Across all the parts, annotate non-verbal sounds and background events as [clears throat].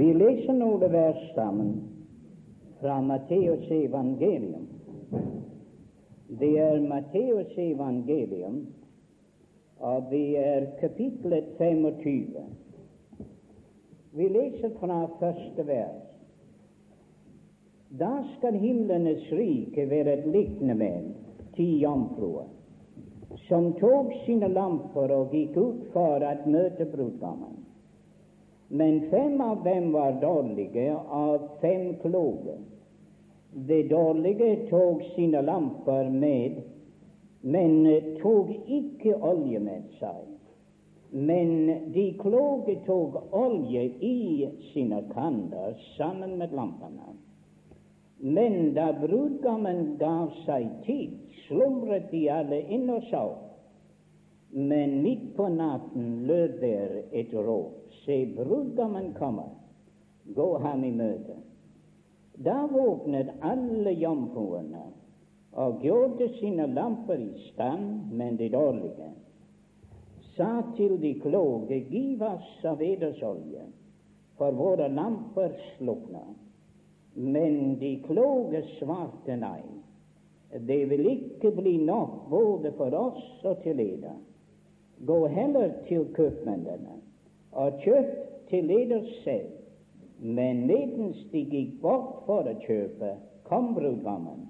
Vi leser noen vers sammen fra Matteus evangelium. Det er Matteus evangelium, og det er kapitlet 25. Vi leser fra første vers. Da skal himlenes rike være et liknende med ti jomfruer som tok sine lamper og gikk ut for å møte brudgommen. Men fem av dem var dårlige, av fem kloke. De dårlige tok sine lamper med, men tok ikke olje med seg. Men de kloke tok olje i sine kanner sammen med lampene. Men da brudgommen gav seg tid, slumret de alle inn og sov. Men midt på natten lød der et råp. Se, brudgommen kommer, gå ham i møte. Da våknet alle jomfruene og gjorde sine lamper i stand, men de dårlige sa til de kloke, giv oss av olje, for våre lamper slukner. Men de kloke svarte nei. Det vil ikke bli nok både for oss og til eder. Gå heller til kjøpmennene og kjøpt til leders selv. Men medens de gikk bort for å kjøpe, kom brudgommen,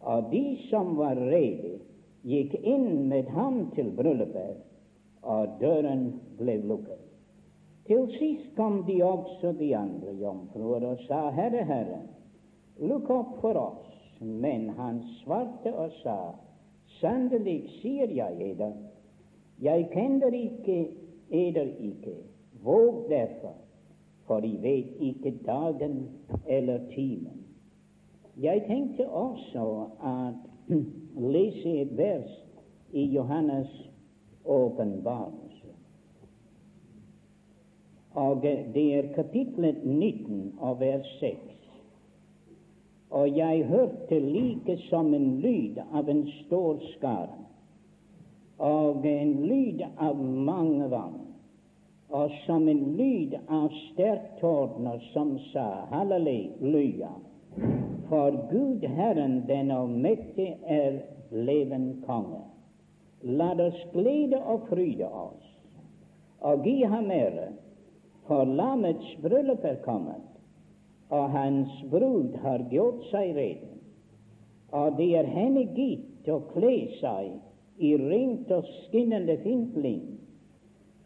og de som var rede, gikk inn med ham til bryllupet, og døren ble lukket. Til sist kom de også de andre jomfruer og sa, Herre, Herre, lukk opp for oss. Men han svarte og sa, Sannelig sier jeg eder, jeg kjenner ikke eder ikke. Våg derfor, for de vet ikke dagen eller timen. Jeg tenkte også at [clears throat] lese et vers i Johannes' åpenbarelse. og det er kapitlet 19 og vers 6. Og jeg hørte like som en lyd av en stor skare, og en lyd av mange vann, og som en lyd av sterk tordner som sa halleluja, for Gud Herren den allmektige er leven konge. La oss glede og fryde oss, og gi ham ære for lammets bryllup er kommet, og hans brud har gjort seg rede. Og det er henne gitt å kle seg i rent og skinnende fint lin,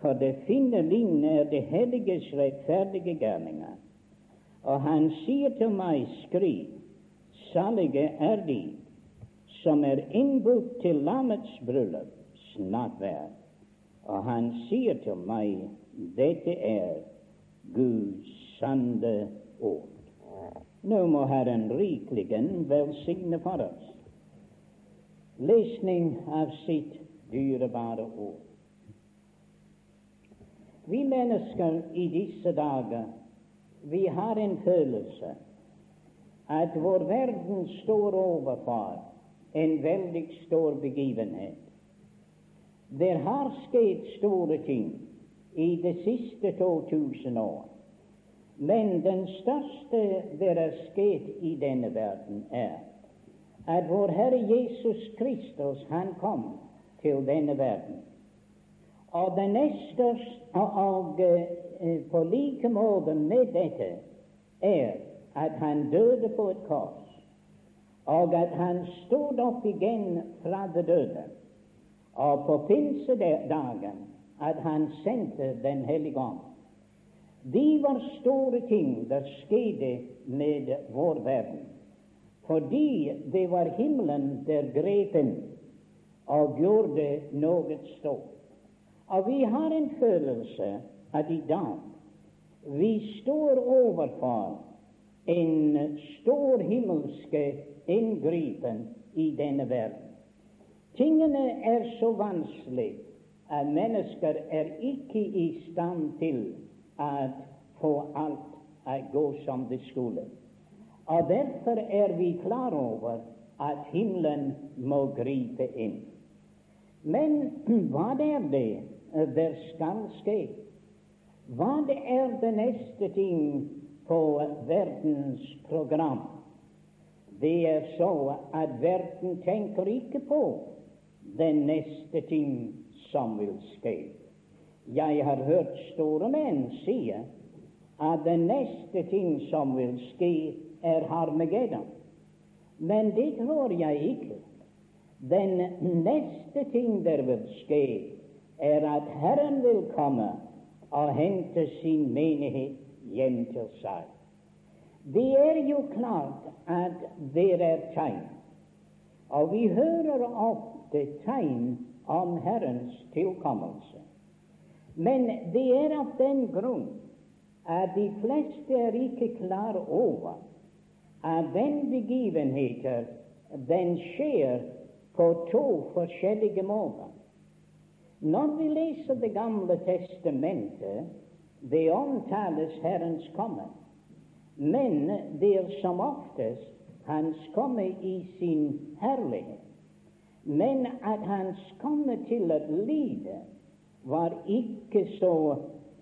for det finne lin er det helliges rettferdige gjerninger. Og han sier til meg, skriv, salige er de som er innbudt til lammets bryllup, snart vær. Og han sier til meg, dette er Guds sande ord. Nå må Herren rikeligen velsigne for oss lesning av sitt dyrebare ord. Vi mennesker i disse dager, vi har en følelse at vår verden står overfor en veldig stor begivenhet. Det har skjedd store ting i de siste 2000 år. Men den største det er skjedd i denne verden, er at vår Herre Jesus Kristus, han kom til denne verden. Og det neste, og uh, på like måte med dette, er at han døde på et kors, og at han stod opp igjen fra det døde. Og på pinsedagen at han sendte Den hellige ånd. De var store ting der skjedde med vår verden, fordi det var himmelen der grep inn og gjorde noe stort. Og vi har en følelse at i dag vi står overfor en stor himmelske inngripen i denne verden. Tingene er så vanskelige at mennesker er ikke i stand til å få alt å gå som det skulle. Og Derfor er vi klar over at himmelen må gripe inn. Men hva er det der skal skje? Hva det er det neste ting på verdens program? Det er så at verden tenker ikke på den neste ting som vil skje. Jeg har hørt store menn si at den neste ting som vil skje, er Harmageddon. Men det tror jeg ikke. Den neste ting der vil skje, er at Herren vil komme og hente sin menighet hjem til seg. Det er jo klart at det er tegn, og vi hører ofte tegn om Herrens tilkommelse. Men det er av den grunn at de fleste er ikke klar over at den begivenheten den skjer på to forskjellige måter. Når vi leser Det gamle testamentet, det omtales Herrens komme. Men det er som oftest Hans komme i sin herlighet. Men at Hans komme til å lide var ikke så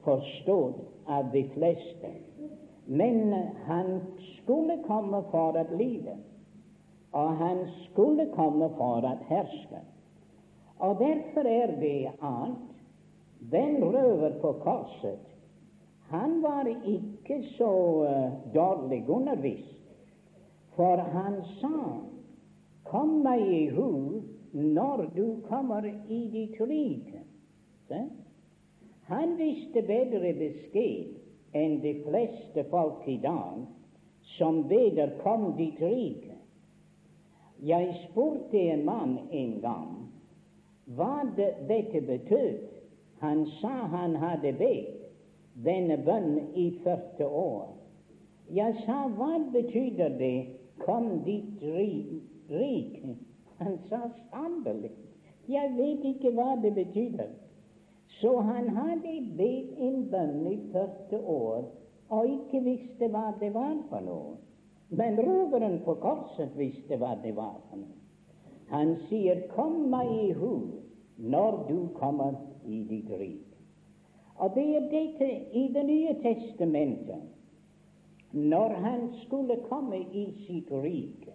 forstått av de fleste. Men han skulle komme for å lide, og han skulle komme for å herske. Og derfor er det at den røver på korset, han var ikke så uh, dårlig undervist, for han sa, kom meg i hu når du kommer i ditt rike. Han visste bedre beskjed enn de fleste folk i dag som beder kom ditt rike. Jeg spurte en mann en gang hva det, dette betød. Han sa han hadde bedt denne bønnen i 40 år. Jeg sa, hva betyr det, kom ditt rike? Han sa sannelig, jeg vet ikke hva det betyr. Så han hadde bedt en bønn i 40 år og ikke visste hva det var for noe. Men roveren på korset visste hva det var for noe. Han sier, kom meg i hu når du kommer i ditt rik'. Og det er dette i Det nye testamentet, når han skulle komme i sitt rike.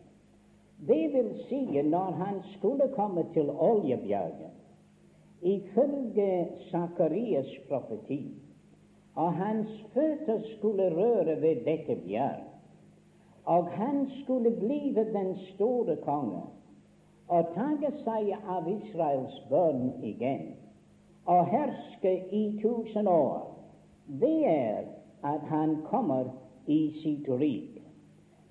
Det vil si når han skulle komme til Oljebjerget, ifølge Sakarias profeti, og hans føtter skulle røre ved dette bjerg, og han skulle blive den store konge å tage seg av Israels børn igjen og herske i tusen år, det er at han kommer i sitt rike.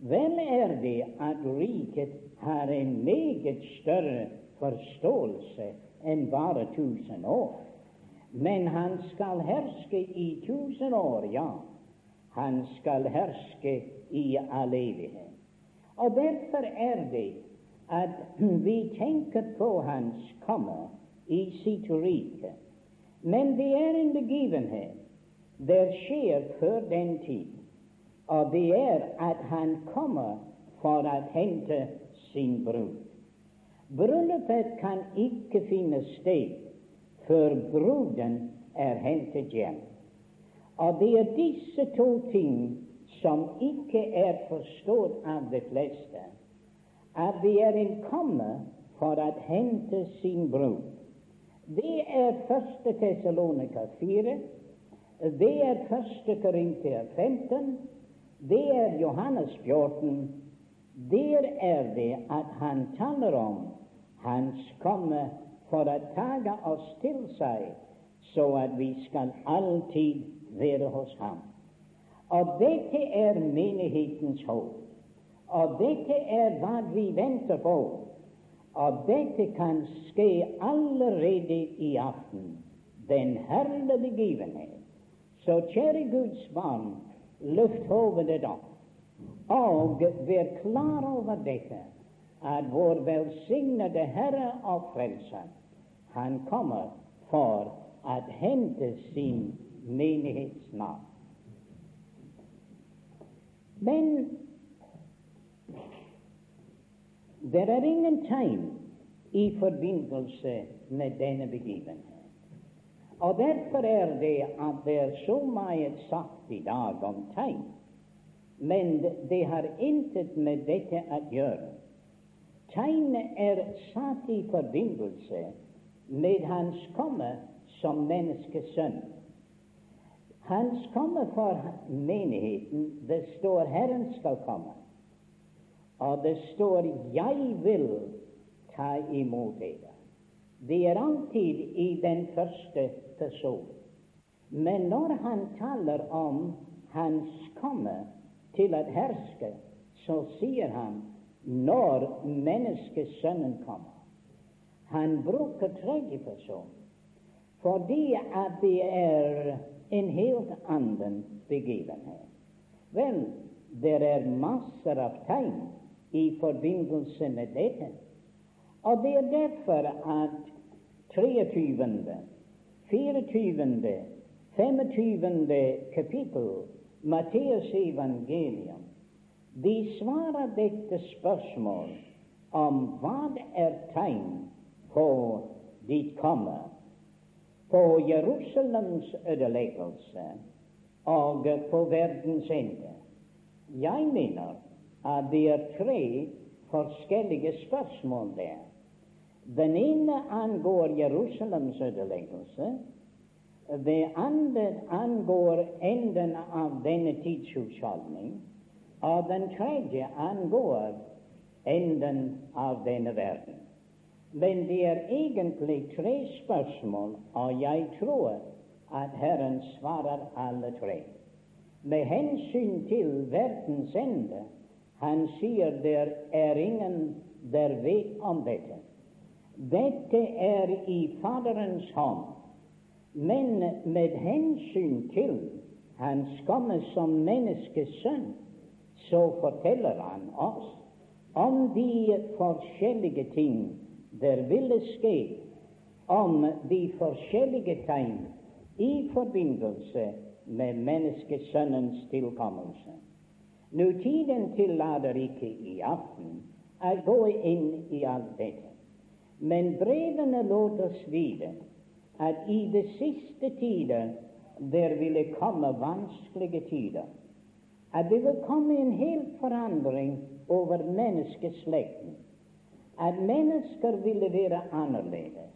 Vel er det at riket har en meget større forståelse enn bare tusen år. Men han skal herske i tusen år, ja. Han skal herske i all evighet. Og derfor er det at vi tenker på Hans komme i sitt rike. Men det er en begivenhet der skjer før den tid, og det er at han kommer for å hente sin brud. Bryllupet kan ikke finne sted før bruden er hentet hjem. Og det er disse to ting som ikke er forstått av de fleste at det er en komme for å hente sin brud. Det er første Tessalonika 4, det er første Korintia 15, det er Johannes 14. Der er det at han taler om hans komme for å ta oss til seg, så at vi skal alltid være hos ham. Og dette er menighetens håp. Og dette er hva vi venter på. Og dette kan skje allerede i aften. Den herlige begivenhet. Så kjære Guds barn, løft hodet opp, og vær klar over dette, at vår velsignede Herre og Frelser, han kommer for å hente sin menighetsnavn. Men det er ingen tegn i forbindelse med denne begivenhet. Og derfor er det at det er så mye sagt i dag om tegn, men det har intet med dette å gjøre. Tegnet er satt i forbindelse med Hans komme som menneskesønn. Hans komme for menigheten, det står Herren skal komme. Og det står 'Jeg vil ta imot dere'. Det er alltid i den første person. Men når han taler om hans komme til å herske, så sier han når menneskesønnen kommer. Han bruker tredje person fordi at det er en helt annen begivenhet. Vel, det er masser av tegn i forbindelse med dette. Og det er derfor at 23., 24., 25. kapittel Matteus evangelium de svarer dette spørsmål om hva er tegn på ditt komme, på Jerusalems ødeleggelse og på verdens ende. Jeg mener at det er tre forskjellige spørsmål der. Den ene angår Jerusalems ødeleggelse. Det andre angår enden av denne tids husholdning. Og den tredje angår enden av denne verden. Men det er egentlig tre spørsmål, og jeg tror at Herren svarer alle tre. Med hensyn til verdens ende han sier der er ingen der vet om dette. Dette er i Faderens hånd. Men med hensyn til hans komme som menneskesønn, så forteller han oss om de forskjellige ting der ville skje, om de forskjellige tegn i forbindelse med menneskesønnens tilkommelse. Nå, tiden tillater ikke i aften å gå inn i alt dette, men brevene lot oss vite at i de siste tider der ville komme vanskelige tider, at det vil komme en hel forandring over menneskeslekten, at mennesker ville være annerledes.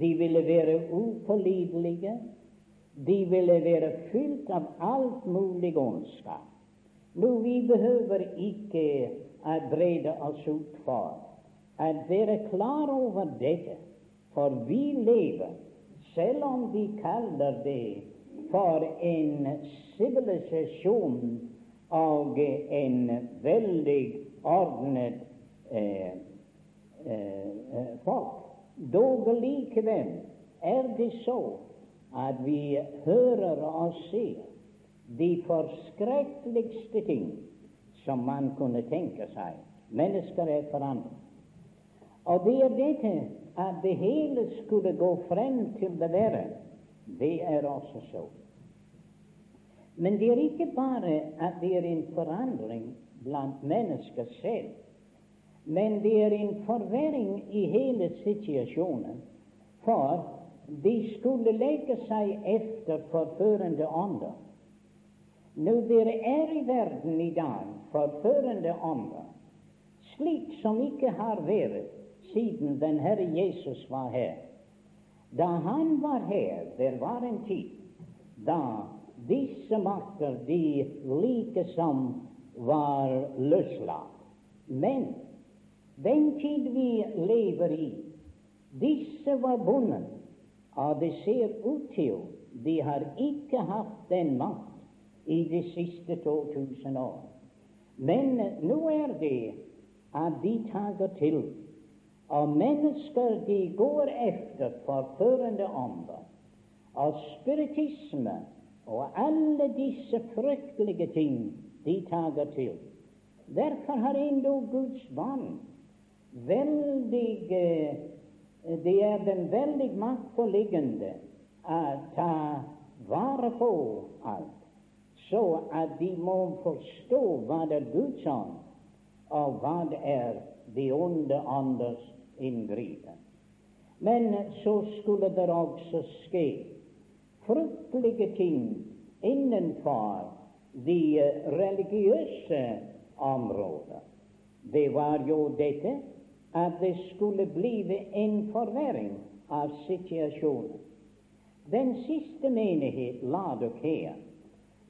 De ville være upålitelige. de ville være fylt av alt mulig ondskap. Nå, vi behøver ikke brede oss ut for å være klar over dette, for vi lever, selv om vi kaller det for en sivilisasjon og en veldig ordnet eh, eh, folk. Dog likevel er det så at vi hører og ser de forskrekkeligste ting som man kunne tenke seg. Mennesker er forandret. Og det er dette at det hele skulle gå frem til det verre. Det er også så. Men det er ikke bare at det er en forandring blant mennesker selv, men det er en forverring i hele situasjonen. For de skulle legge seg efter forførende ånder. Nå, dere er i verden i dag forførende ånder, slik som ikke har vært siden den Herre Jesus var her. Da han var her, det var en tid da disse makter de like som var løslatt. Men den tid vi lever i, disse var bundet, og det ser ut til de har ikke hatt den makt i de siste 2000 år. Men nå er det at de tager til, og mennesker de går efter forførende ånder, og spiritisme og alle disse fryktelige ting de tager til. Derfor har endog Guds barn veldig Det er den veldig maktpåliggende å ta vare på alt så at de må forstå hva det er Guds ånd, og hva det er de onde ånders inngripen. Men så skulle det også skje fryktelige ting innenfor de religiøse områder. Det var jo dette at det skulle bli en forverring av situasjonen. Den siste menighet, Ladokea,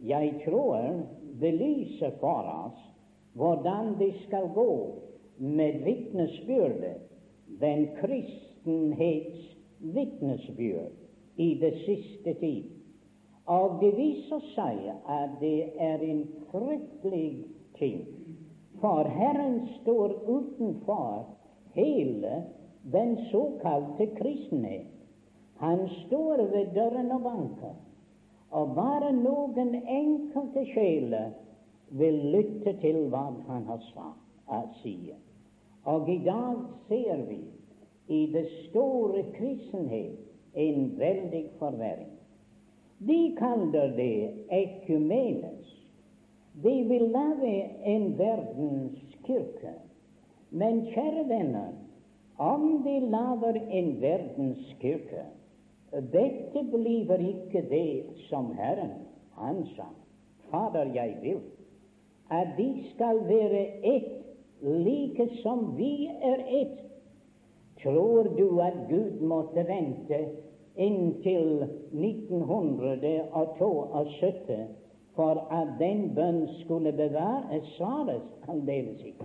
jeg tror belyser for oss hvordan det skal gå med vitnesbyrdet, den kristenhets vitnesbyrd, i det siste tid. Og det viser seg at det er en fryktelig ting. For Herren står utenfor hele den såkalte kristenhet. Han står ved døren og banker. Og bare noen enkelte sjeler vil lytte til hva han har sagt, sier. Og i dag ser vi i det store kristenhet en veldig forverring. De kaller det ekumenes. De vil lage en verdenskirke. Men kjære venner, om de lager en verdenskirke, dette blir ikke det som Herren han sa. Fader, jeg vil at de skal være ett, like som vi er ett. Tror du at Gud måtte vente inntil 1972 for at den bønn skulle bevares? Svares aldeles ikke.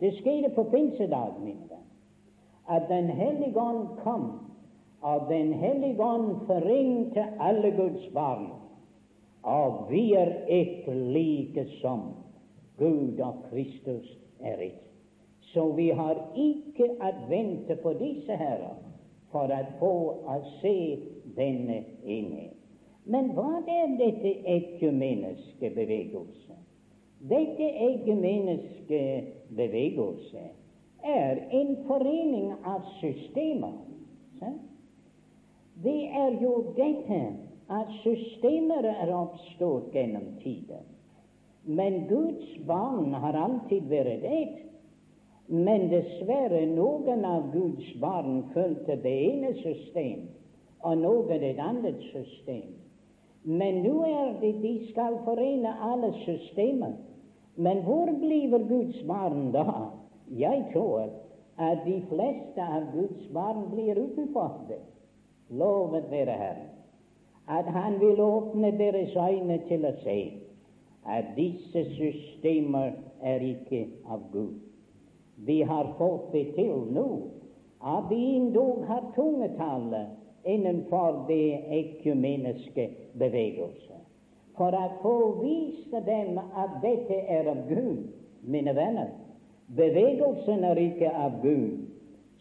Det skjedde på pinsedag, mine venner, at Den hellige ånd kom av Den hellige ånd forente alle Guds barn, og vi er ikke like som Gud og Kristus er ett. Så vi har ikke å vente på disse herrer for å få å se denne inne. Men hva er dette ekumeniske bevegelse? Dette ekumeniske bevegelse er en forening av systemer. Så? Det er jo dette at systemer er oppstått gjennom tiden. Men Guds barn har alltid vært et. Men dessverre, noen av Guds barn fulgte det ene system, og noen et annet system. Men nå er det de skal forene alle systemer. Men hvor blir Guds barn da? Jeg tror at de fleste av Guds barn blir utenfor det. Lovet være Herren, at Han vil åpne deres øyne til å se at disse systemer er ikke av Gud. Vi har fått det til nå at vi endog har tungetallet innenfor det ekumeniske bevegelse. For å få vise dem at dette er av Gud, mine venner. Bevegelsen er ikke av Gud,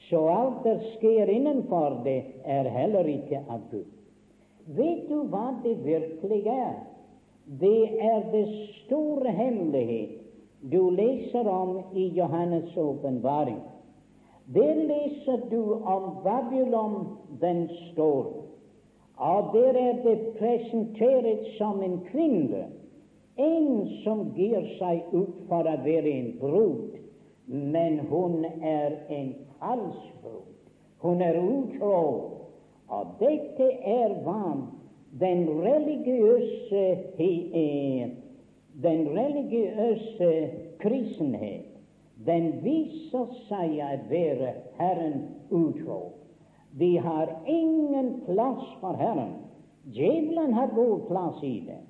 så alt det skjer innenfor det, er heller ikke av Gud. Vet du hva det virkelig er? Det er det store hemmelighet du leser om i Johannes' åpenbaring. Der leser du om Babylon den store. Og der er det presentert som en kvinne, en som gir seg ut for å være en brud, men hun er en falsk brud. Hun er utro. Og dette er hva den religiøse den religiøse kristenhet den viser seg å være Herren utro. De har ingen plass for Herren. Djevelen har god plass i det,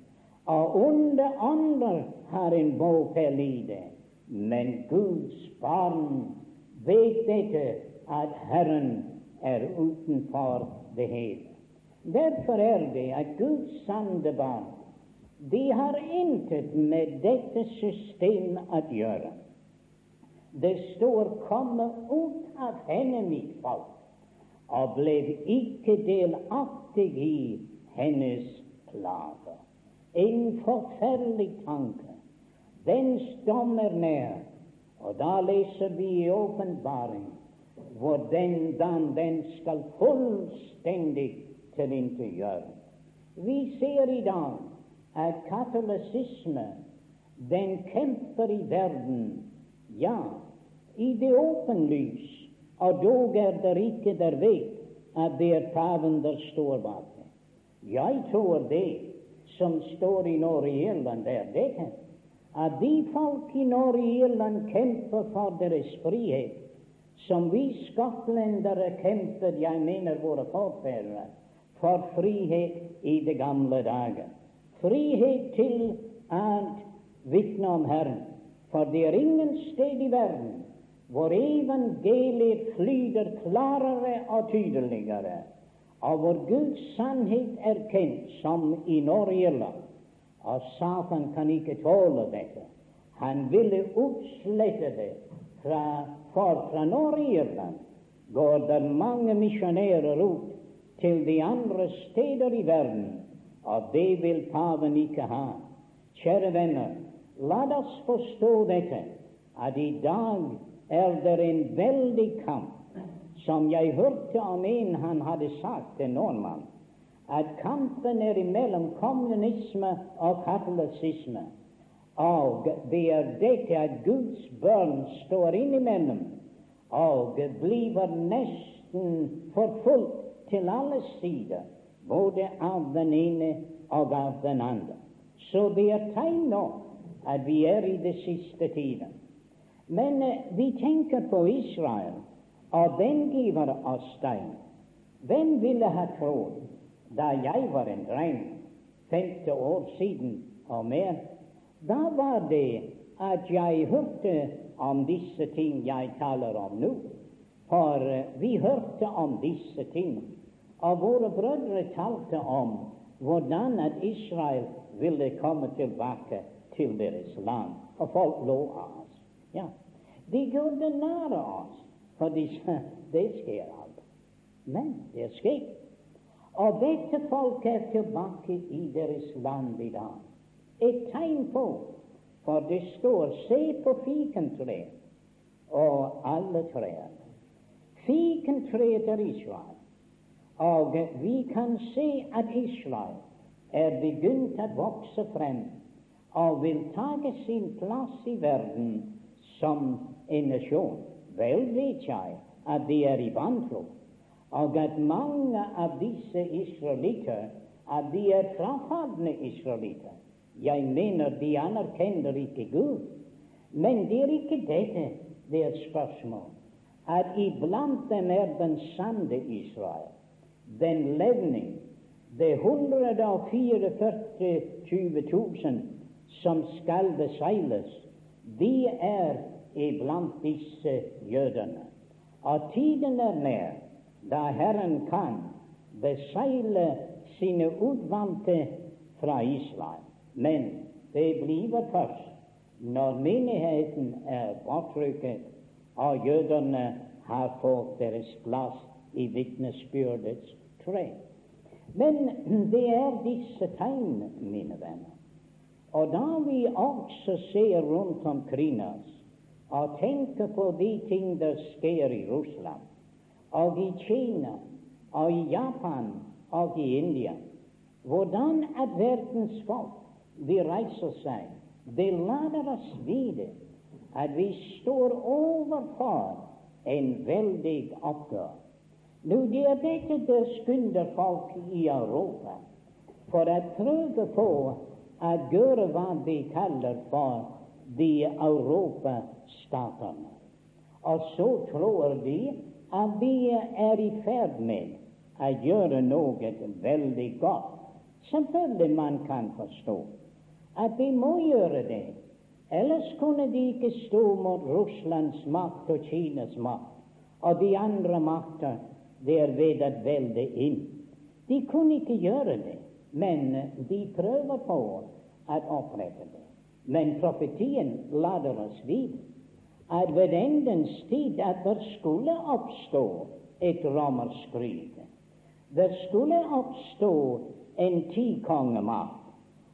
og onde ånder har en bopel i det. Men Guds barn vet dette at Herren er utenfor det hele. Derfor er det at Guds sanne barn de har intet med dette system å gjøre. Det står 'komme ut av henne, mitt folk', og ble ikke delaktig i hennes plager. En forferdelig tanke. Den er nær og da leser vi i åpenbaring hvor den den skal fullstendig tilintetgjøre. Vi ser i dag at katolisisme den kjemper i verden, ja, i det åpenlys, og dog er det ikke der vet at det er paven der står bak det. Jeg tror det som står i Norge-Irland, er dette at de folk i Norge-Irland kjemper for deres frihet, som vi skotlendere kjempet, jeg mener våre forfedre, for frihet i de gamle dager. Frihet til å vitne om Herren. For det er ingen sted i verden hvor evangeliet flyter klarere og tydeligere, og hvor Guds sannhet er kjent som i Norge-Irland. Og Satan kan ikke tåle dette. Han ville utslette det, fra, for fra Nord-Irland går det mange misjonærer ut til de andre steder i verden, og det vil paven ikke ha. Kjære venner, la oss forstå dette, at i dag er det en veldig kamp. Som jeg hørte om en han hadde sagt, en nordmann, at kampen er imellom kommunisme og katolisisme. Og det er dette at Guds barn står innimellom og blir nesten forfulgt til alle sider, både av den ene og av den andre. Så det er tegn nå at vi er i det siste tiden. Men eh, vi tenker på Israel, og den giver oss tegn. Hvem ville ha trodd, da jeg var en dreng, 50 år siden og mer, da var det at jeg hørte om disse ting jeg taler om nå. For eh, vi hørte om disse ting, og våre brødre talte om hvordan at Israel ville komme tilbake til deres land. Og folk lå av oss. Ja. De gjorde narr av oss, for de sa [laughs] det skjer aldri. Men det skjer. Og dette folk er tilbake i deres land i dag. Et tegn på, for det står se på fikentreet og alle trærne. Fikentreet er Israel. Og vi kan se at Israel er begynt å vokse frem og vil tage sin plass i verden som en nasjon. Vel vet jeg at de er i vantro, og at mange av disse israelitter at de er frafalne israelitter. Jeg mener de anerkjenner ikke Gud. Men det er ikke dette det er spørsmål. At iblant dem er den sanne Israel, den levning, det 144 000 som skal beseiles, de er iblant disse jødene. Og tiden er nær da Herren kan beseile sine utvante fra Israel. Men det blir først når menigheten er bortrykket og jødene har fått deres plass i vitnesbyrdets tre. Men det er disse tegn, mine venner. Og da vi også ser rundt omkring oss og tenker på de ting der skjer i Russland, og i Kina, og i Japan og i India, hvordan at verdens folk de reiser seg, det lader oss vite at vi står overfor en veldig oppgave. Nå, det er dette det skynder folk i Europa for å prøve på å gjøre hva de kaller for de europastatene. Og så tror de at vi er i ferd med å gjøre noe veldig godt. Selvfølgelig man kan forstå at vi må gjøre det. Ellers kunne de ikke stå mot Russlands makt og Kinas makt og de andre makter det er ved å velde inn. De kunne ikke gjøre det, men de prøver på å opprette det. Men profetien lader oss vite at ved endens tid at det skulle oppstå et romersk Det skulle oppstå en tikongemakt.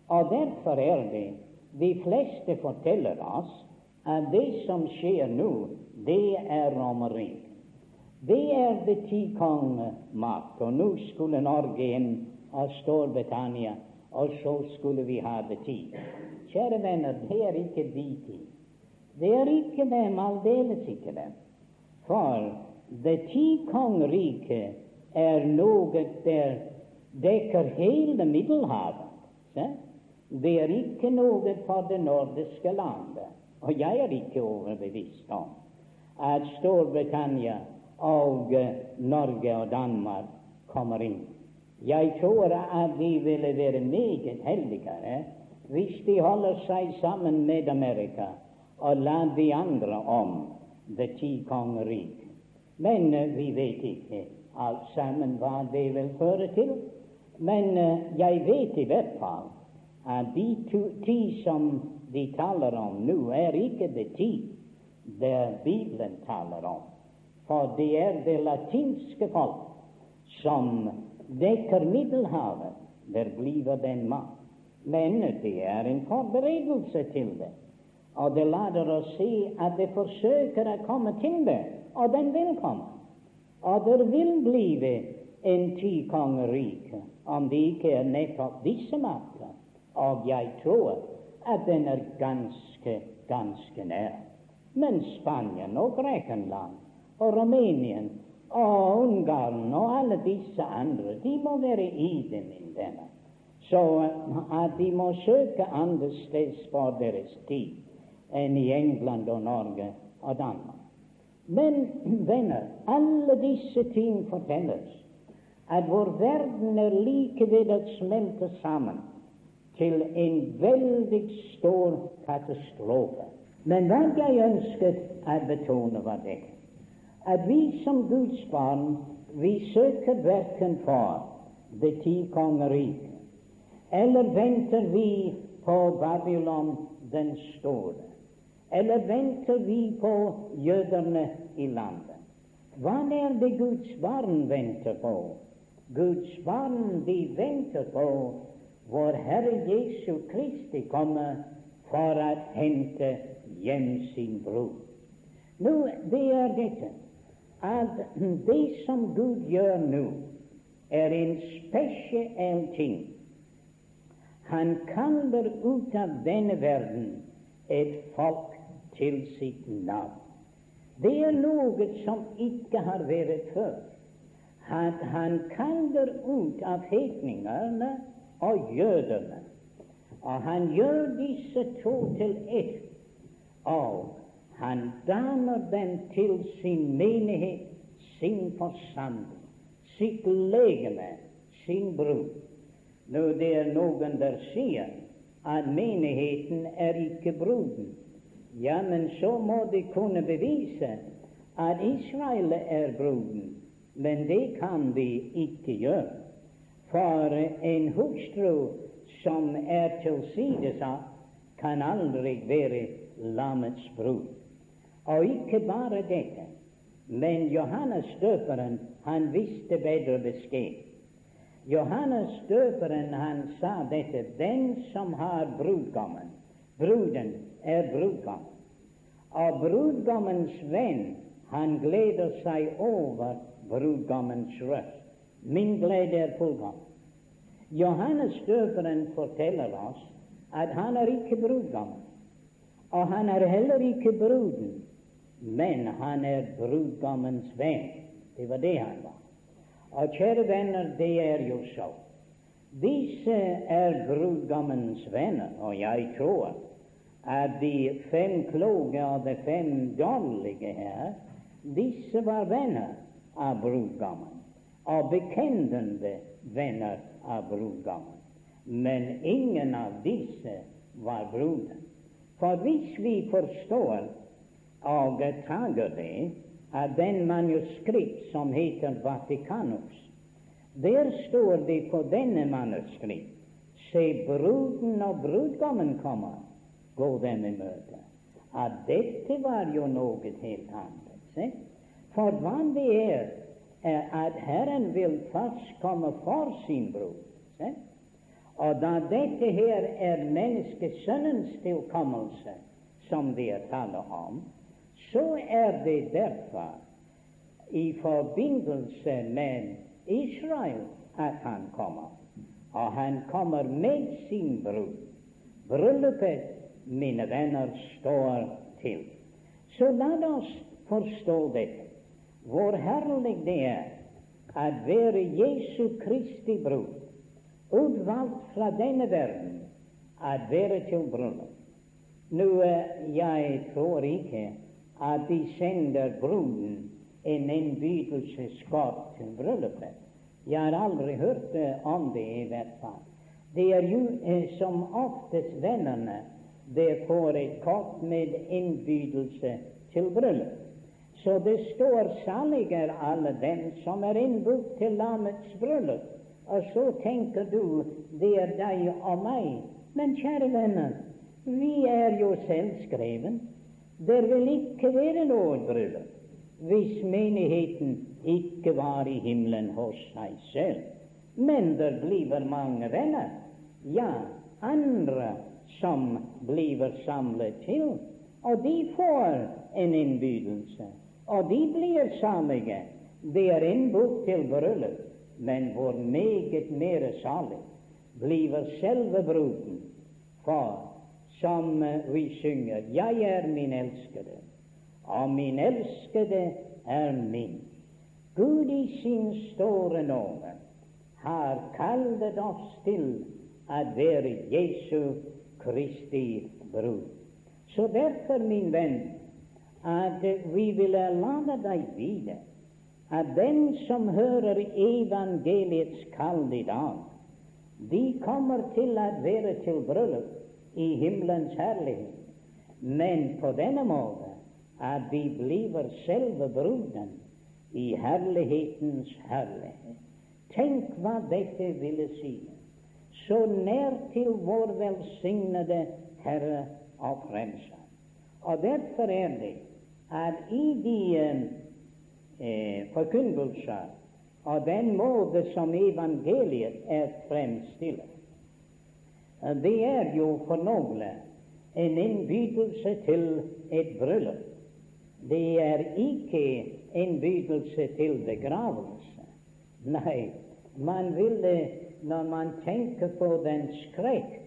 Og derfor er det de fleste forteller oss at det som skjer nå, det er Romerriket. Det er det tikongemakt. Og nå skulle Norge inn og Storbritannia, og så skulle vi ha det ti. Kjære venner, det er ikke de ti. Det er ikke dem, aldeles ikke dem. For det ti kongeriket er noe der dekker hele Middelhavet. Det er ikke noe for det nordiske landet. Og jeg er ikke overbevist om at Storbritannia og eh, Norge og Danmark kommer inn. Jeg tror at de ville være meget heldigere hvis de holder seg sammen med Amerika og lar de andre om det ti kongerik. Men uh, vi vet ikke alt sammen hva det vil føre til. Men uh, jeg vet i hvert fall at de ti som de taler om nå, er ikke det ti det Bibelen taler om. For det er det latinske folk som dekker Middelhavet. Der blir den mat. Men det er en forberedelse til det. Og det later oss se at det forsøker å komme til det, og den vil komme. Og det vil bli en tikongerike, om det ikke er nettopp disse makter. Og jeg tror at den er ganske, ganske nær. Men Spanien og Grekenland og Rumænien og Ungarn og alle disse andre, de må være i det, min venner. Så at de må søke andre steder for deres tid enn i England og Norge og Danmark. Men [clears throat] venner, alle disse ting fortelles at vår verden er like ved å smelte sammen til en veldig stor katastrofe. Men hva jeg ønsket å betone, var det at vi som Guds barn, vi søker verken for det ti kongeriket, eller venter vi på Babylon den store, eller venter vi på jødene i landet? Hva er det Guds barn venter på? Guds barn de venter på vår Herre Jesu Kristi komme for å hente hjem sin bror. Nå, det er dette at det som Gud gjør nå, er en spesiell ting. Han kaller ut av denne verden et folk til sitt navn. Det er noe som ikke har vært før. Han, han kaller ut av hedningene og jødene, og han gjør disse to til ett. Og han danner dem til sin menighet, sin forsamling, sitt legeme, sin bror. Nå det er noen der sier at menigheten er ikke bruden. Ja, men så må de kunne bevise at Israel er bruden. Men det kan vi ikke gjøre. For en hustru som er tilsidesatt, kan aldri være lammets brud. Og ikke bare dette, men Johannes døperen, han visste bedre beskjed. Johannes døperen, han sa dette, den som har brudgommen, bruden er brudgom. Og brudgommens venn, han gleder seg over brudgommens røst. Min glede er fullgom. Johannes døperen forteller oss at han er ikke brudgommen, og han er heller ikke bruden, men han er brudgommens venn. Det var det han var. Og kjære venner, det er jo så. Disse er brudgommens venner, og jeg tror at de fem kloke og de fem dårlige her, disse var venner av brudgommen, og bekjentende venner av brudgommen. Men ingen av disse var bruden. For hvis vi forstår og tager det av den manuskript som heter Vatikanus, der står det på denne manuskript Se, bruden og brudgommen kommer gå denne i møte. At dette var jo noe helt annet. Se? For hva det er, er at Herren vil først komme for sin bror. Se? Og da dette her er menneskesønnens tilkommelse, som det er taler om, så er det derfor i forbindelse med Israel at han kommer. Og han kommer med sin bror. Bryllupet mine venner, står til. Så la oss forstå dette. Hvor herlig det er at være Jesu Kristi brud, utvalgt fra denne verden, at være til bryllup. Nå, eh, jeg tror ikke at de sender bruden en innbydelseskort til bryllupet. Jeg har aldri hørt eh, om det, i hvert fall. Det er jo eh, som oftest vennene det får et kort med innbydelse til bryllup. Så det står 'salig er alle dem som er innbudt til lammets bryllup'. Og så tenker du det er deg og meg. Men kjære venner, vi er jo selvskreven. Det vil ikke være noe bryllup hvis menigheten ikke var i himmelen hos seg selv. Men det blir mange venner, ja, andre som blir samlet til, og de får en innbydelse og de blir salige. De er innbudt til bryllup, men hvor meget mere salig blir selve bruden. For som vi synger, jeg er min elskede, og min elskede er min. Gud i sin store nåde har kallet oss til å være Jesu Kristi brud. Så derfor, min venn, at vi vil lade deg vite at den som hører evangeliets kall i dag, de kommer til å være til bryllup i himmelens herlighet, men på denne måte at de blir selve bruden i herlighetens herlighet. Tenk hva dette ville si. Så nær til vår velsignede Herre og Frelser. Og derfor er det at i de eh, forkynnelser og den måte som evangeliet er fremstilt, det er jo for noen en innbydelse til et bryllup. Det er ikke innbydelse til begravelse. Nei, man ville, når man tenker på den skrekk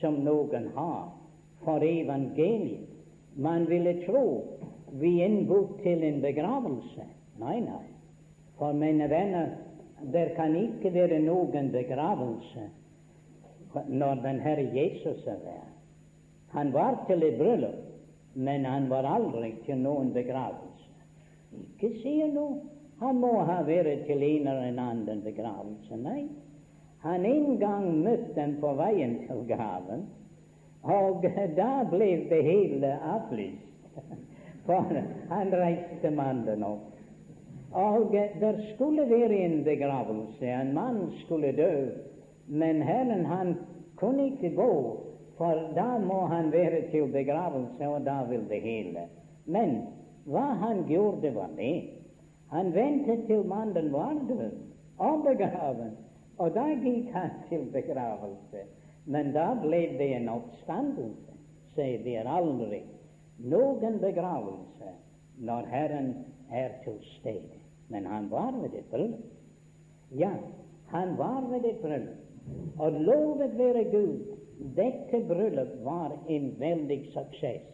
som noen har for evangeliet, man ville tro vi innbød til en begravelse. Nei, nei. For mine venner, det kan ikke være noen begravelse når den Herre Jesus er der. Han var til et bryllup, men han var aldri til noen begravelse. Ikke sier noe. Han må ha vært til en eller annen begravelse. Nei, han en gang møtte dem på veien til graven, og da ble det hele avlyst. [laughs] For han reiste mannen opp. Og der skulle være en begravelse. En mann skulle dø. Men Herren han kunne ikke gå, for da må han være til begravelse, og da vil det hele. Men hva han gjorde, var det. Han ventet til mannen var død og begraven, og da gikk han til begravelse. Men da ble det en oppstandelse. Se, det er aldri noen begravelse når Herren er til stede. Men han var ved et bryllup. Ja, han var ved et bryllup. Og lovet være Gud, dette bryllup var en veldig suksess.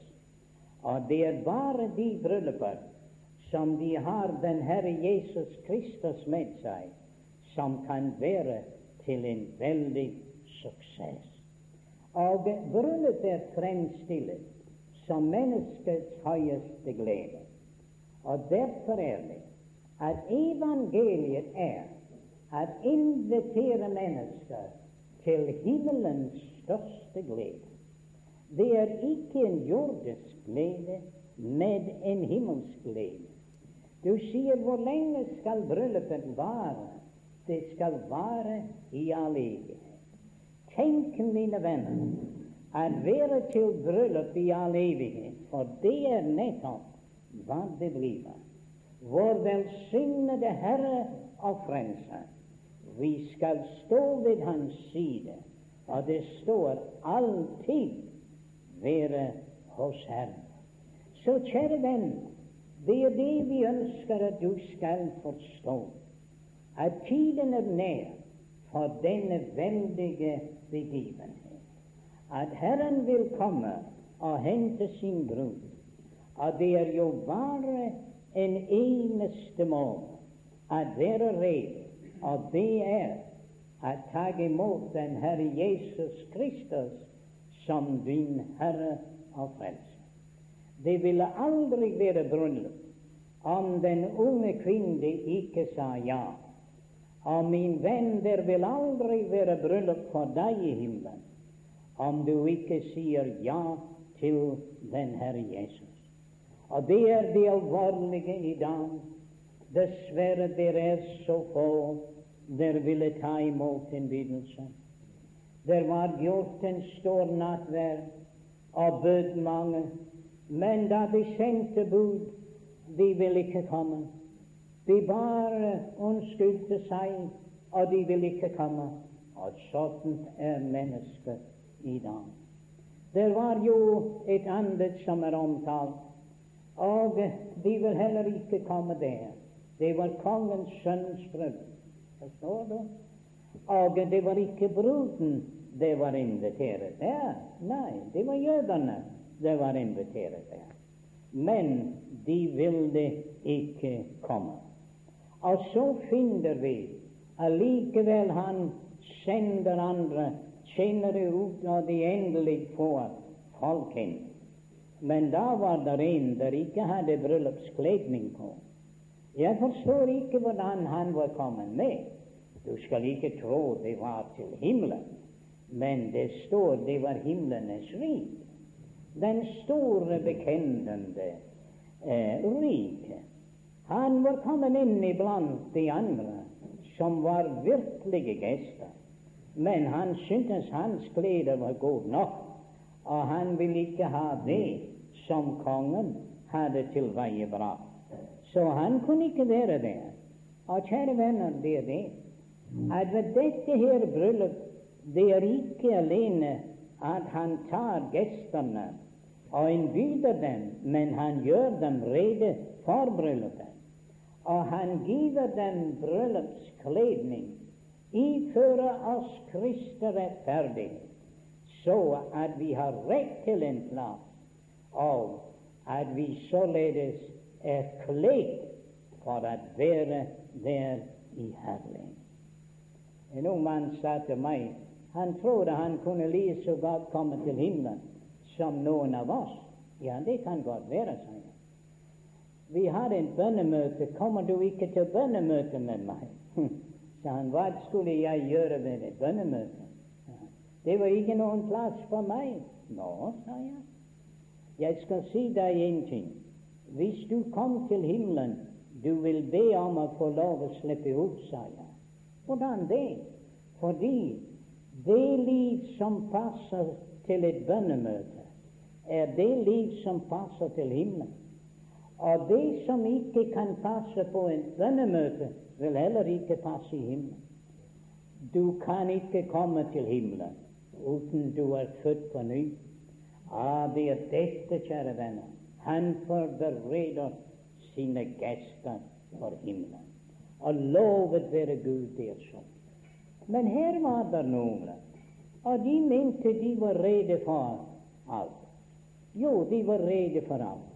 Og det er bare de brylluper som de har den Herre Jesus Kristus med seg, som kan være til en veldig suksess. Og bryllup er fremstilt som menneskets høyeste glede. Og derfor er det at evangeliet er at invitere mennesker til himmelens største glede. Det er ikke en jordisk glede, men en himmelsk glede. Du sier hvor lenge skal bryllupet vare? Det skal være i all evighet. Tenk, mine venner, at være til bryllup i all evighet, for det er nettopp hva det blir. Vår velsignede Herre og Frelser. Vi skal stå ved Hans side, og det står alltid være hos Herren. Så kjære venn, det er det vi ønsker at du skal forstå, at tiden er nær for denne veldige begivenhet at Herren vil komme og hente sin brud. Og det er jo bare en eneste måte at være rede og det er å ta imot den Herre Jesus Kristus som din Herre og Frelser. Det ville aldri være bryllup om den unge kvinne ikke sa ja. Og min venn, det vil aldri være bryllup for deg i himmelen om du ikke sier ja til den Herre Jesus. Og det er det alvorlige i dag. Dessverre, dere er så få der ville ta imot innbydelsen. Der var gjort en stor nattverd og bød mange, men da de sendte bud, de ville ikke komme. De bare unnskyldte seg, og de ville ikke komme. Og sånn er mennesket i dag. Det var jo et annet som er omtalt, og de vil heller ikke komme der. Det var kongens sønns brød. Forstår du? Og det var ikke bruden det var invitert der. Nei, det var jødene det var invitert der. Men de ville ikke komme. Og så finner vi allikevel han sender andre tjenere ut når de endelig får folk inn. Men da var det en der ikke hadde bryllupskledning på. Jeg forstår ikke hvordan han var kommet med. Du skal ikke tro det var til himmelen, men det står det var himlenes rik. Den store, bekjennende eh, rike. Han var kommet inn iblant de andre som var virkelige gjester. Men han syntes hans klær var god nok, og han ville ikke ha det som kongen hadde tilveiebrakt. Så han kunne ikke være der. Og kjære venner, det er det at ved dette her bryllup det er ikke alene at han tar gjestene og innbyr dem, men han gjør dem rede for bryllupet. Og han giver dem bryllupskledning, ifører oss Kristi rettferdighet, så at vi har rett til en plass, og at vi således er kledd for å være der i Herren. En ung mann sa til meg han trodde han kunne like så godt komme til himmelen som noen av oss. Ja, det kan godt være, sa jeg. Vi har en bønnemøte. Kommer du ikke til bønnemøte med meg? [laughs] sa han. Hva skulle jeg gjøre ved et bønnemøte? Det var ikke noen plass for meg. Nå, sa jeg. Jeg skal si deg en ting. Hvis du kom til himmelen, du vil be om å få lov å slippe ut, sa jeg. Hvordan det? Fordi det liv som passer til et bønnemøte, er det liv som passer til himmelen. Og det som ikke kan passe på en bønnemøte, vil heller ikke passe i himmelen. Du kan ikke komme til himmelen uten du er født på ny. Ah, det er dette, kjære venner, han forbereder sine gester for himmelen. Og lovet være Gud, det er sånn. Men her var det noen, og de mente de var rede for alt. Jo, de var rede for alt.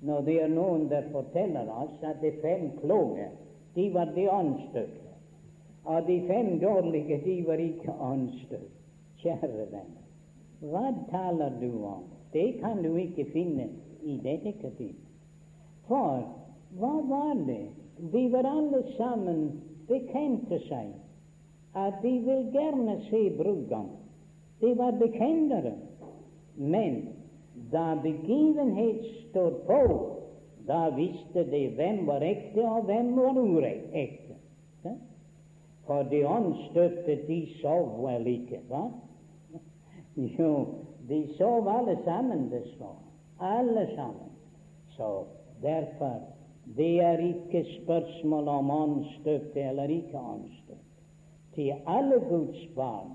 Når det er noen der forteller oss at de fem kloke, de var de åndsstøtte, og de fem dårlige, de var ikke åndsstøtte. Kjære venner, hva taler du om? Det kan du ikke finne i dette kapittelet. For hva var det? De var alle sammen bekjente seg at de vil gjerne se brudgommen. De var bekjennere. Men da begivenhet stod på, da visste de hvem var ekte, og hvem var urekte. For de åndsstøtte, de sov vel ikke, hva? Jo, de sov alle sammen, det står. Alle sammen. Så derfor det er ikke spørsmål om åndsstøtte eller ikke åndsstøtte. Til alle Guds barn,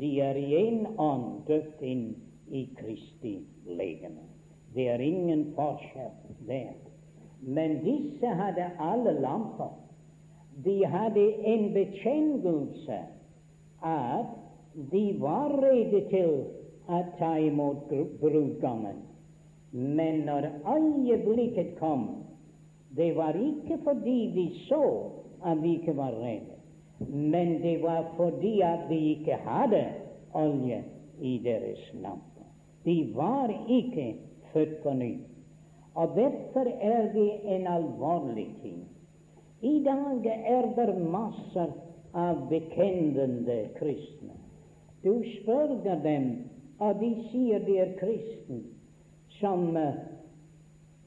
de er i én ånd døpt inn i Kristi legeme. Det er ingen forskjell der. Men disse hadde alle lamper. De hadde en bekjennelse at de var rede til å ta imot brudgommen. Men når øyeblikket kom, det var ikke fordi de så at vi ikke var rede. men det var fordi at vi ikke hadde olje i deres lamper. De var ikke født på ny. Og derfor er det en alvorlig ting. I dag er det masser av bekjennende kristne. Du spør dem, og de sier de er kristne, som uh,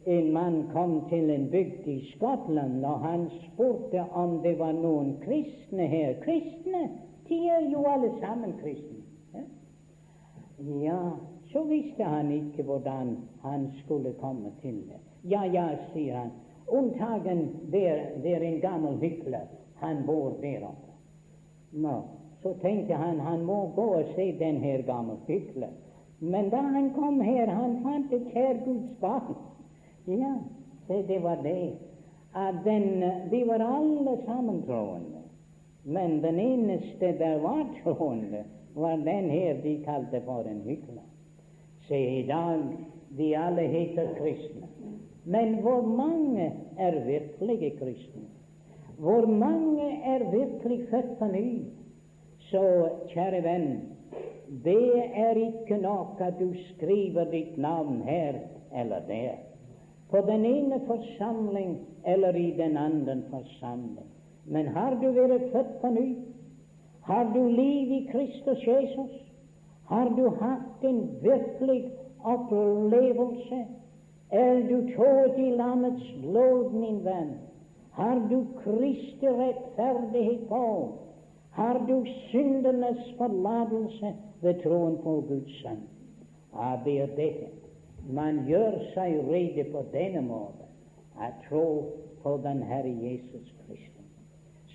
en mann kom til en bygd i Skottland, og han spurte om det var noen kristne her. Kristne? De er jo alle sammen kristne. Ja så visste han ikke hvordan han skulle komme til det. Ja, ja, sier han. Unntagen der, der en gammel hykler. Han bor der oppe. Nå, så tenkte han han må gå og se den her gamle hykler. Men da han kom her, han fant et kjært Guds barn. Ja, se, det var det. At den, de var alle sammen troende. Men den eneste der var troende, var den her de kalte for en hykler. Se, i dag de alle heter kristne. Men hvor mange er virkelige kristne? Hvor mange er virkelig født på ny? Så, kjære venn, det er ikke nok at du skriver ditt navn her eller der på den ene forsamling eller i den andre forsamling. Men har du vært født på ny? Har du liv i Kristus Jesus? Har du hatt en virkelig opplevelse? Er du trådt i landets blod, min venn? Har du Kristi rettferdighet på? Har du syndenes forlatelse ved troen på Guds sønn? Jeg det er dette man gjør seg rede på denne måten at tro på den Herre Jesus Kristus.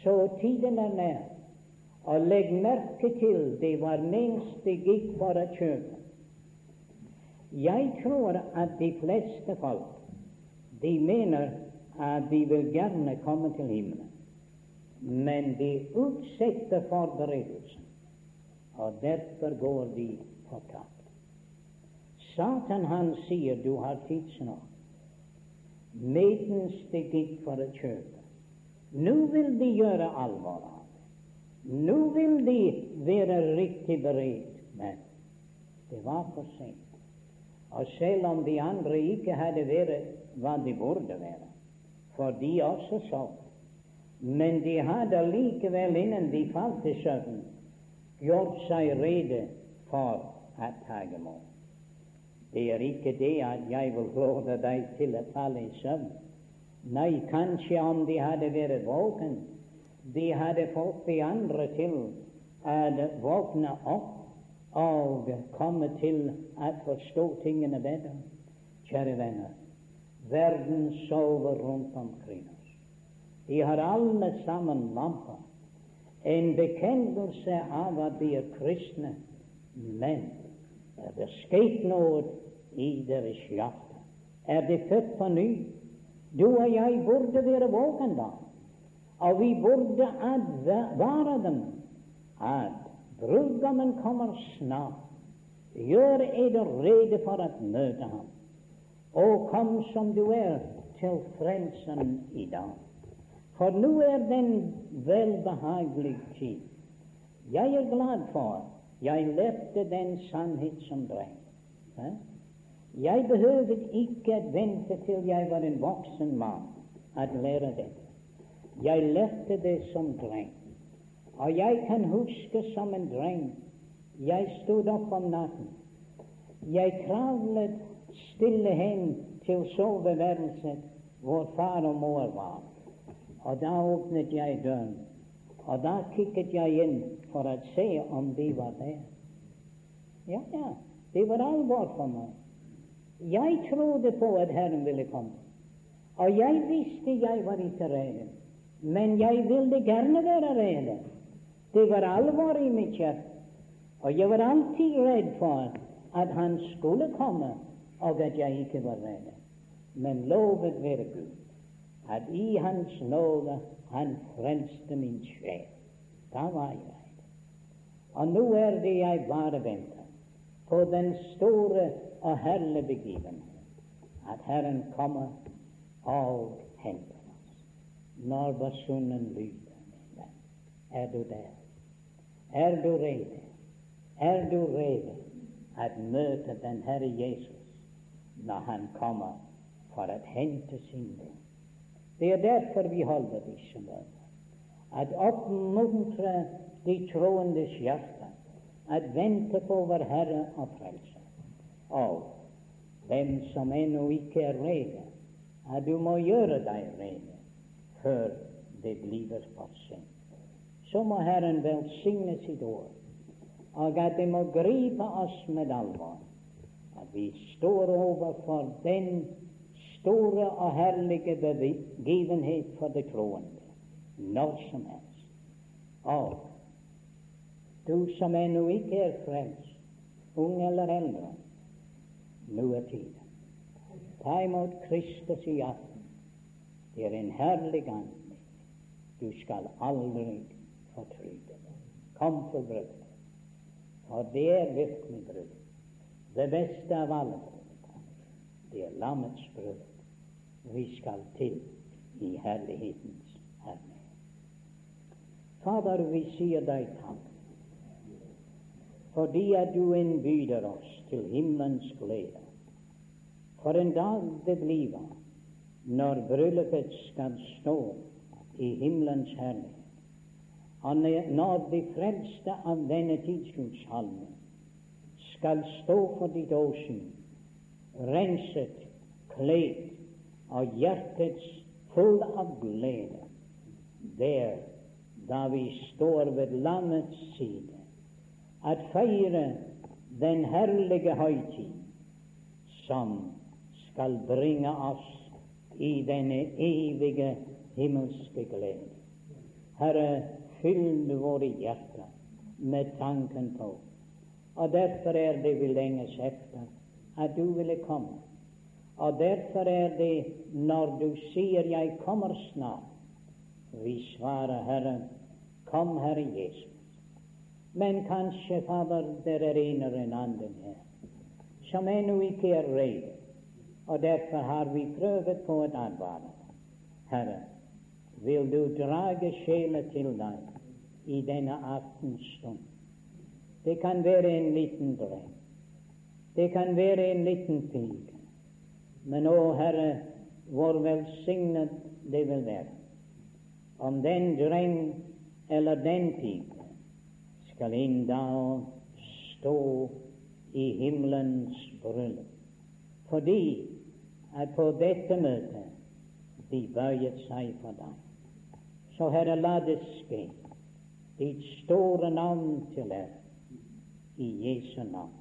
Så tiden er nær. Og legg merke til det var minst det gikk for å kjøpe. Jeg tror at de fleste folk de mener at de vil gjerne komme til himmelen, men de utsetter forberedelsen, og derfor går de fortapt. Satan han sier du har tidsnok, Medens det gikk for å kjøpe. Nå vil de gjøre alvor av. Nå vil de være riktig beredt, men det var for sent. Og selv om de andre ikke hadde vært hva de burde være, for de også sov, men de hadde likevel, innen de falt i søvn, gjort seg rede for å ta imot. Det er ikke det at jeg vil råde deg til å falle i søvn. Nei, kanskje om de hadde vært våken, de hadde fått de andre til å våkne opp og komme til å forstå tingene bedre. Kjære venner, verden sover rundt omkring oss. De har alle sammen lamper. En bekjennelse av at de er kristne, men er det skjedd noe i deres hjerte? Er det født på ny? Du og jeg burde være våkne da, burde advare dem at brudgommen kommer snart. Gjør eder rede for å møte ham, og kom som du er til Frelsen i dag. For nå er den velbehagelig tid. Jeg er glad for jeg lærte den sannhet som dreng. Jeg behøvde ikke vente til jeg var en voksen mann at lære dette. Jeg lærte det som dreng. Og jeg kan huske som en dreng jeg stod opp om natten. Jeg kravlet stille hen til soveværelset hvor far og mor var. Og da åpnet jeg døren, og da kikket jeg inn for å se om de var der. Ja, ja, det var alvor for meg. Jeg trodde på at Herren ville komme. Og jeg visste jeg var ikke rede, men jeg ville gjerne være rede. Det var alvor i mitt hjerte, og jeg var alltid redd for at han skulle komme, og at jeg ikke var rede. Men lovet være Gud, at i Hans nåde han frelste min sjel. Da var jeg. Og nå er det jeg bare venter på den store og herlige begivenhet, at Herren kommer og henter når basunen lyder. Er du der? Er du rede? Er du rede at møte den Herre Jesus når Han kommer for å hente sin del? Det er derfor vi holder disse møter. At oppmuntre de troendes hjerte at vente på vår Herre og Frelser. Og hvem som ennå ikke er rede, at du må gjøre deg rede før det blir for sent. Så må Herren velsigne sitt ord, og at det må gripe oss med alvor. At vi står overfor den store og herlige begivenhet for det troende når som helst. Og du som ennå ikke er frelst, ung eller eldre, nå er tiden. Ta imot Kristus i aften. Det er en herlig anledning. Du skal aldri fortryde deg. Kom for bryllup. For det er virkelig brød. Det beste av alle brød. Det er lammets brød. Vi skal til i herlighetens herre. Fader, vi sier deg takk fordi at du innbyder oss til himmelens glede. For en dag det blir når bryllupet skal stå i himmelens herlighet, og når de frelste av denne tidsgudshalmen skal stå for ditt åsyn, renset, kledd og hjertets full av glede, der da vi står ved landets side, at feire den herlige høytid som skal bringe oss i denne evige himmelske glede. Herre, fyll våre hjerter med tanken på Og derfor er det vi lenges etter at du ville komme. Og derfor er det når du sier 'Jeg kommer snart', vi svarer, Herre, kom, Herre Jesus. Men kanskje, Fader, det er en eller en annen her som ennå ikke er rede. Og derfor har vi prøvd på å advare. Herre, vil du drage sjela til deg i denne aftenstund? Det kan være en liten drøm. Det kan være en liten pike. Men å Herre, hvor velsignet det vil være om den drøm eller den pike skal en dag stå i himmelens bryllup. Fordi at på dette møtet de bøyet seg for deg. Så Herre, la det skje. Ditt store navn til ære. I Jesu navn.